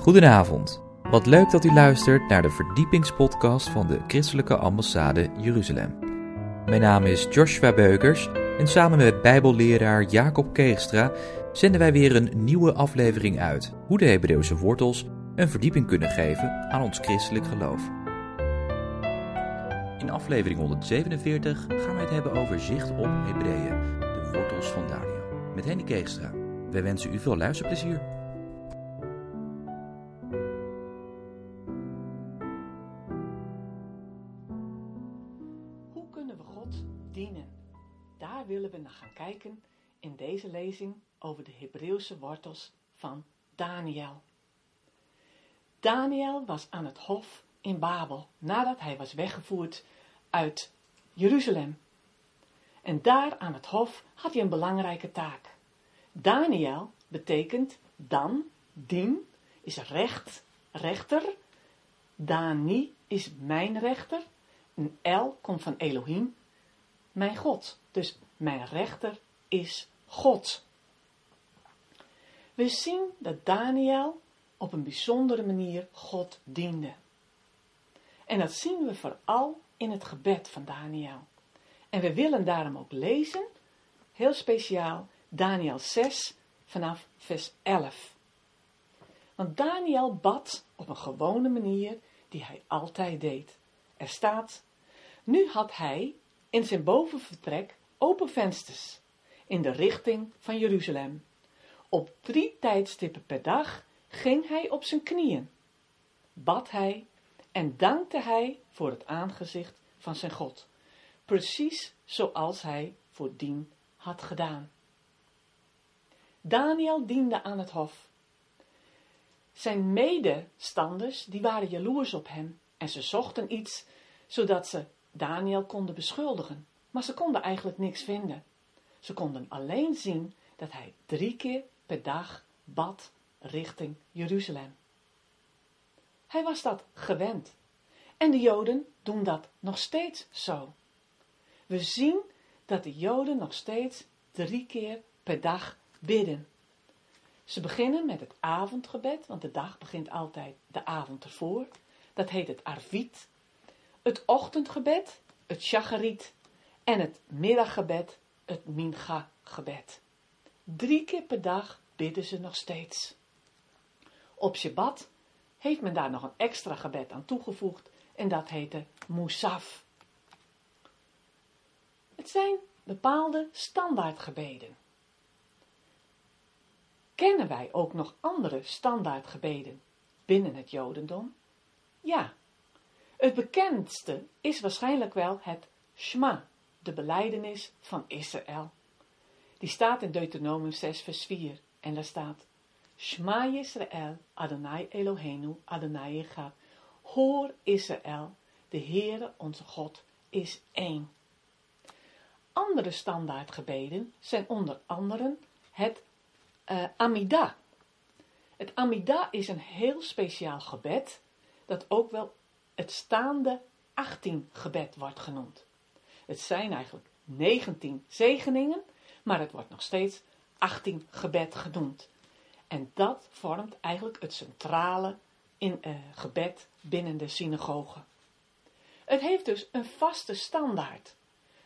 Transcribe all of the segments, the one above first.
Goedenavond. Wat leuk dat u luistert naar de verdiepingspodcast van de Christelijke Ambassade Jeruzalem. Mijn naam is Joshua Beukers en samen met Bijbelleraar Jacob Keegstra zenden wij weer een nieuwe aflevering uit hoe de Hebreeuwse wortels een verdieping kunnen geven aan ons christelijk geloof. In aflevering 147 gaan wij het hebben over zicht op Hebreeën, de wortels van Daniel, met Henny Keegstra. Wij wensen u veel luisterplezier. Over de Hebreeuwse wortels van Daniel. Daniel was aan het hof in Babel nadat hij was weggevoerd uit Jeruzalem. En daar aan het hof had hij een belangrijke taak. Daniel betekent dan, dien, is recht, rechter. Dani is mijn rechter. Een El komt van Elohim, mijn God. Dus mijn rechter is God. We zien dat Daniel op een bijzondere manier God diende. En dat zien we vooral in het gebed van Daniel. En we willen daarom ook lezen, heel speciaal, Daniel 6 vanaf vers 11. Want Daniel bad op een gewone manier die hij altijd deed. Er staat, nu had hij in zijn bovenvertrek open vensters in de richting van Jeruzalem. Op drie tijdstippen per dag ging hij op zijn knieën, bad hij en dankte hij voor het aangezicht van zijn God, precies zoals hij voordien had gedaan. Daniel diende aan het hof. Zijn medestanders, die waren jaloers op hem en ze zochten iets zodat ze Daniel konden beschuldigen, maar ze konden eigenlijk niks vinden. Ze konden alleen zien dat hij drie keer per dag bad richting Jeruzalem. Hij was dat gewend. En de Joden doen dat nog steeds zo. We zien dat de Joden nog steeds drie keer per dag bidden. Ze beginnen met het avondgebed, want de dag begint altijd de avond ervoor. Dat heet het Arvit. Het ochtendgebed, het Shacharit. En het middaggebed, het Mincha-gebed. Drie keer per dag bidden ze nog steeds. Op Shabbat heeft men daar nog een extra gebed aan toegevoegd en dat heette Musaf. Het zijn bepaalde standaardgebeden. Kennen wij ook nog andere standaardgebeden binnen het Jodendom? Ja. Het bekendste is waarschijnlijk wel het Shema, de beleidenis van Israël. Die staat in Deuteronomium 6 vers 4 en daar staat Shema Yisrael, Adonai Eloheinu, Adonai Echad. Hoor Israël, de Heere onze God is één. Andere standaardgebeden zijn onder andere het uh, Amida. Het Amida is een heel speciaal gebed, dat ook wel het staande 18 gebed wordt genoemd. Het zijn eigenlijk 19 zegeningen, maar het wordt nog steeds 18 gebed genoemd. En dat vormt eigenlijk het centrale in, uh, gebed binnen de synagoge. Het heeft dus een vaste standaard.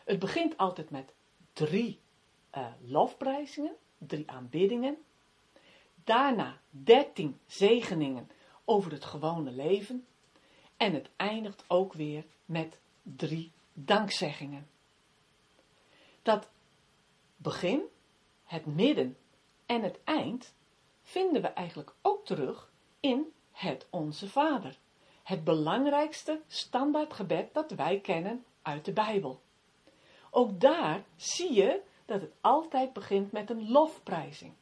Het begint altijd met drie uh, lofprijzingen, drie aanbiddingen. Daarna dertien zegeningen over het gewone leven. En het eindigt ook weer met drie dankzeggingen. Dat begin, het midden en het eind vinden we eigenlijk ook terug in het Onze Vader. Het belangrijkste standaardgebed dat wij kennen uit de Bijbel. Ook daar zie je dat het altijd begint met een lofprijzing.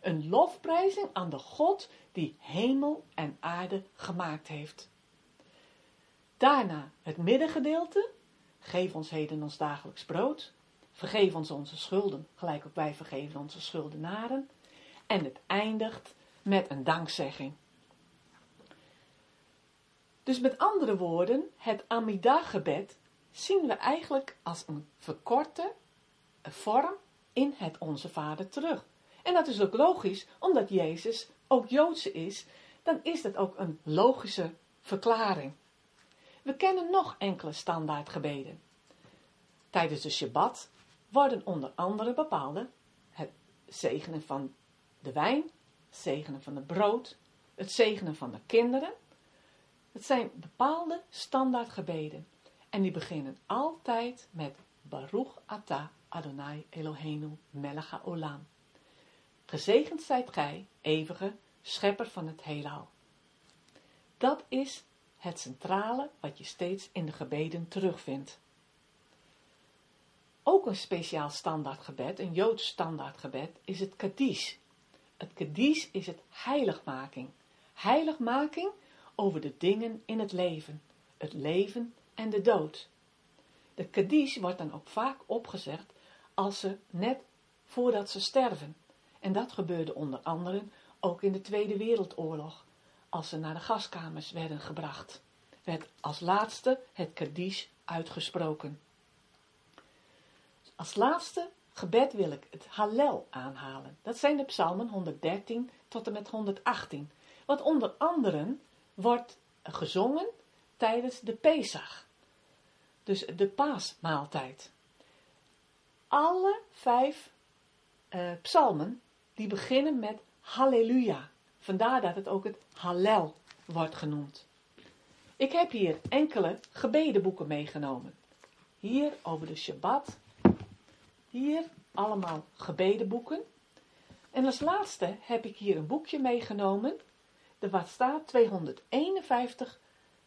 Een lofprijzing aan de God die hemel en aarde gemaakt heeft. Daarna het middengedeelte. Geef ons heden ons dagelijks brood. Vergeef ons onze schulden, gelijk ook wij vergeven onze schuldenaren. En het eindigt met een dankzegging. Dus met andere woorden, het Amida-gebed zien we eigenlijk als een verkorte vorm in het Onze Vader terug. En dat is ook logisch, omdat Jezus ook Joodse is, dan is dat ook een logische verklaring. We kennen nog enkele standaardgebeden. Tijdens de Shabbat worden onder andere bepaalde het zegenen van de wijn, het zegenen van het brood, het zegenen van de kinderen. Het zijn bepaalde standaardgebeden en die beginnen altijd met Baruch Ata Adonai Eloheinu melech haolam. Gezegend zijt gij, eeuwige schepper van het heelal. Dat is het centrale wat je steeds in de gebeden terugvindt. Ook een speciaal standaardgebed, een Joods standaardgebed, is het Kaddish. Het Kaddish is het heiligmaking. Heiligmaking over de dingen in het leven, het leven en de dood. De Kaddish wordt dan ook vaak opgezegd als ze net voordat ze sterven. En dat gebeurde onder andere ook in de Tweede Wereldoorlog, als ze naar de gaskamers werden gebracht. Werd als laatste het Kaddish uitgesproken. Als laatste gebed wil ik het Hallel aanhalen. Dat zijn de psalmen 113 tot en met 118. Wat onder andere wordt gezongen tijdens de Pesach. Dus de paasmaaltijd. Alle vijf uh, psalmen die beginnen met Halleluja. Vandaar dat het ook het Hallel wordt genoemd. Ik heb hier enkele gebedenboeken meegenomen. Hier over de Shabbat. Hier allemaal gebedenboeken. En als laatste heb ik hier een boekje meegenomen. Er wat staat 251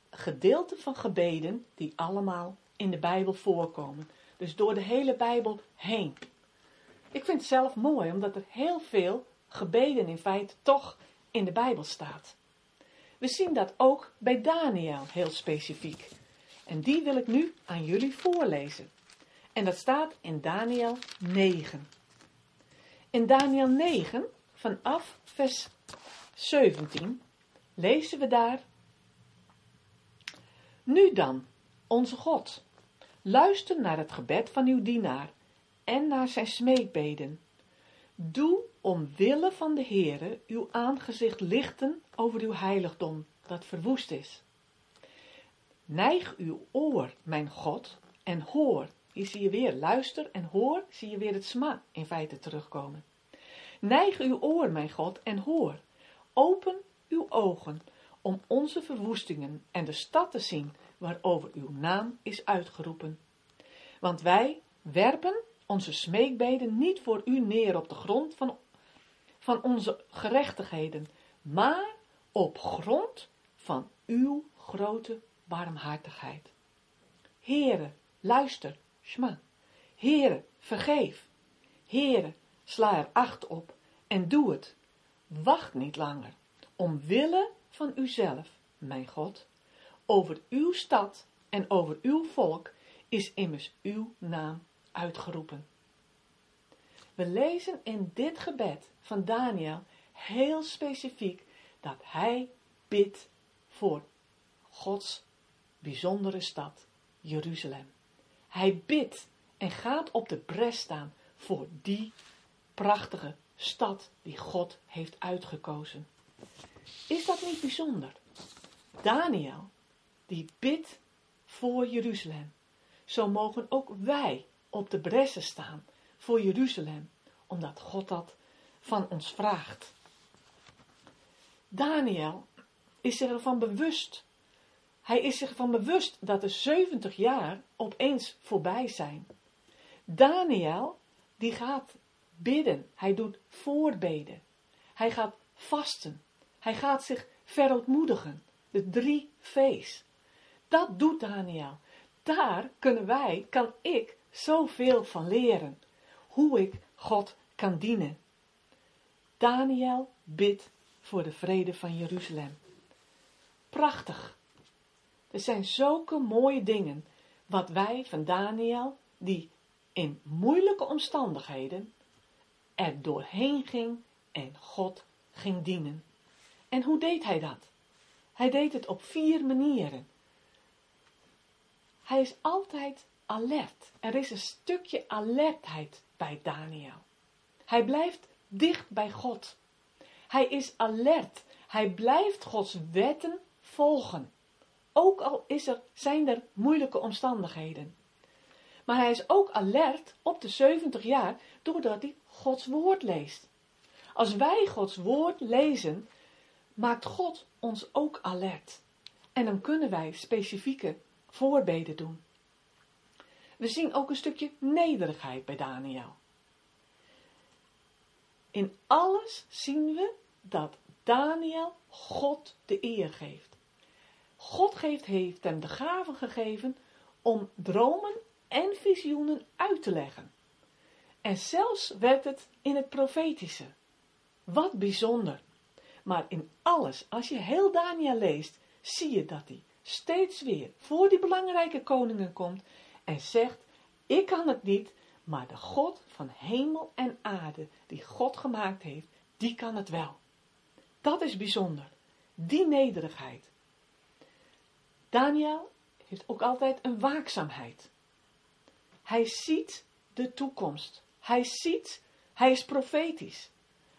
gedeelten van gebeden die allemaal in de Bijbel voorkomen. Dus door de hele Bijbel heen. Ik vind het zelf mooi, omdat er heel veel gebeden in feite toch in de Bijbel staat. We zien dat ook bij Daniel heel specifiek. En die wil ik nu aan jullie voorlezen. En dat staat in Daniel 9. In Daniel 9, vanaf vers 17, lezen we daar. Nu dan, onze God, luister naar het gebed van uw dienaar en naar zijn smeekbeden. Doe omwille van de Heere uw aangezicht lichten over uw heiligdom dat verwoest is. Neig uw oor, mijn God, en hoor. Hier zie je weer luister en hoor, zie je weer het sma in feite terugkomen. Neig uw oor, mijn God, en hoor. Open uw ogen om onze verwoestingen en de stad te zien waarover uw naam is uitgeroepen. Want wij werpen onze smeekbeden niet voor u neer op de grond van, van onze gerechtigheden, maar op grond van uw grote barmhartigheid. Heere, luister, Shma. Heere, vergeef. Heere, sla er acht op en doe het. Wacht niet langer, omwille van uzelf, mijn God. Over uw stad en over uw volk is immers uw naam uitgeroepen. We lezen in dit gebed van Daniel heel specifiek dat hij bidt voor Gods bijzondere stad, Jeruzalem. Hij bidt en gaat op de bres staan voor die prachtige stad die God heeft uitgekozen. Is dat niet bijzonder? Daniel, die bidt voor Jeruzalem. Zo mogen ook wij op de bressen staan voor Jeruzalem, omdat God dat van ons vraagt. Daniel is zich ervan bewust. Hij is zich ervan bewust dat de 70 jaar opeens voorbij zijn. Daniel, die gaat bidden. Hij doet voorbeden. Hij gaat vasten. Hij gaat zich verootmoedigen. De drie V's. Dat doet Daniel. Daar kunnen wij, kan ik, zoveel van leren. Hoe ik God kan dienen. Daniel bidt voor de vrede van Jeruzalem. Prachtig. Er zijn zulke mooie dingen wat wij van Daniel, die in moeilijke omstandigheden er doorheen ging en God ging dienen. En hoe deed hij dat? Hij deed het op vier manieren. Hij is altijd alert. Er is een stukje alertheid bij Daniel. Hij blijft dicht bij God. Hij is alert. Hij blijft Gods wetten volgen. Ook al is er, zijn er moeilijke omstandigheden. Maar hij is ook alert op de 70 jaar doordat hij Gods woord leest. Als wij Gods woord lezen, maakt God ons ook alert. En dan kunnen wij specifieke voorbeden doen. We zien ook een stukje nederigheid bij Daniel. In alles zien we dat Daniel God de eer geeft. God geeft, heeft hem de gave gegeven om dromen en visioenen uit te leggen. En zelfs werd het in het profetische. Wat bijzonder. Maar in alles, als je heel Daniel leest, zie je dat hij steeds weer voor die belangrijke koningen komt en zegt: Ik kan het niet, maar de God van hemel en aarde, die God gemaakt heeft, die kan het wel. Dat is bijzonder. Die nederigheid. Daniel heeft ook altijd een waakzaamheid. Hij ziet de toekomst. Hij ziet, hij is profetisch.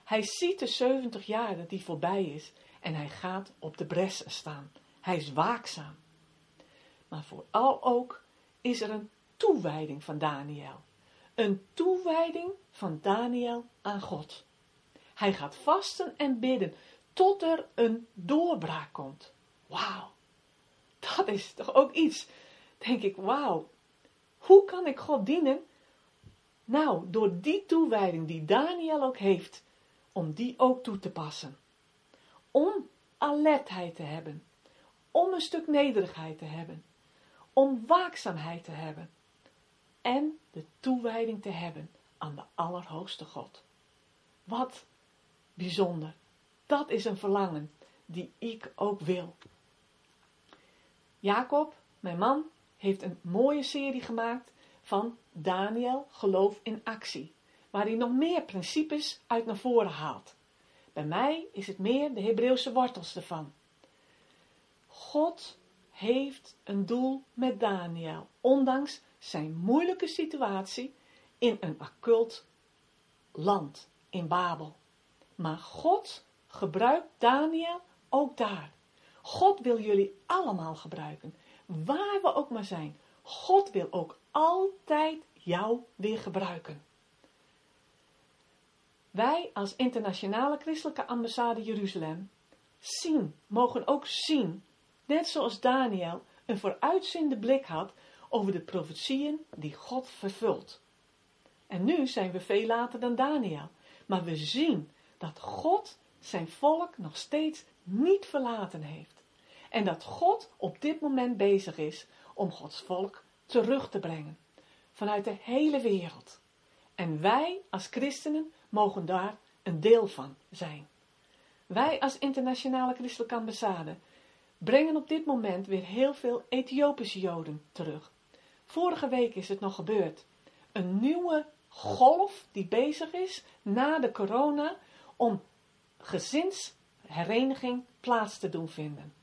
Hij ziet de 70 jaar die voorbij is en hij gaat op de bres staan. Hij is waakzaam. Maar vooral ook is er een toewijding van Daniel. Een toewijding van Daniel aan God. Hij gaat vasten en bidden tot er een doorbraak komt. Wauw, dat is toch ook iets. Denk ik, wauw, hoe kan ik God dienen? Nou, door die toewijding die Daniel ook heeft, om die ook toe te passen. Om alertheid te hebben, om een stuk nederigheid te hebben, om waakzaamheid te hebben en de toewijding te hebben aan de Allerhoogste God. Wat bijzonder. Dat is een verlangen die ik ook wil. Jacob, mijn man, heeft een mooie serie gemaakt van Daniel Geloof in Actie, waar hij nog meer principes uit naar voren haalt. Bij mij is het meer de Hebreeuwse wortels ervan. God heeft een doel met Daniel, ondanks zijn moeilijke situatie in een occult land, in Babel. Maar God gebruikt Daniel ook daar. God wil jullie allemaal gebruiken, waar we ook maar zijn. God wil ook altijd jou weer gebruiken. Wij als internationale christelijke ambassade Jeruzalem zien, mogen ook zien, net zoals Daniel een vooruitziende blik had over de profetieën die God vervult. En nu zijn we veel later dan Daniel, maar we zien dat God zijn volk nog steeds niet verlaten heeft. En dat God op dit moment bezig is om Gods volk terug te brengen. Vanuit de hele wereld. En wij als christenen mogen daar een deel van zijn. Wij als internationale christelijke ambassade brengen op dit moment weer heel veel Ethiopische Joden terug. Vorige week is het nog gebeurd. Een nieuwe golf die bezig is na de corona om gezinshereniging plaats te doen vinden.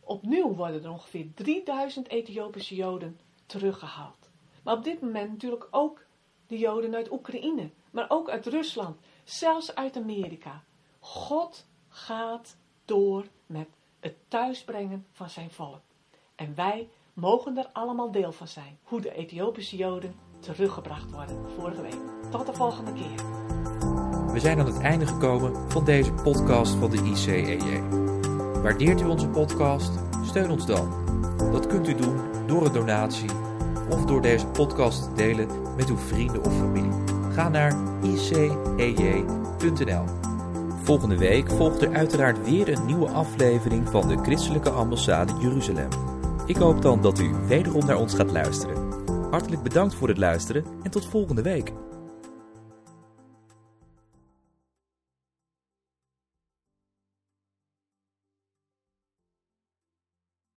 Opnieuw worden er ongeveer 3000 Ethiopische Joden teruggehaald. Maar op dit moment natuurlijk ook de Joden uit Oekraïne, maar ook uit Rusland, zelfs uit Amerika. God gaat door met het thuisbrengen van zijn volk. En wij mogen er allemaal deel van zijn. Hoe de Ethiopische Joden teruggebracht worden vorige week. Tot de volgende keer. We zijn aan het einde gekomen van deze podcast van de ICEJ. Waardeert u onze podcast? Steun ons dan. Dat kunt u doen door een donatie of door deze podcast te delen met uw vrienden of familie. Ga naar icej.nl. Volgende week volgt er uiteraard weer een nieuwe aflevering van de Christelijke Ambassade Jeruzalem. Ik hoop dan dat u wederom naar ons gaat luisteren. Hartelijk bedankt voor het luisteren en tot volgende week.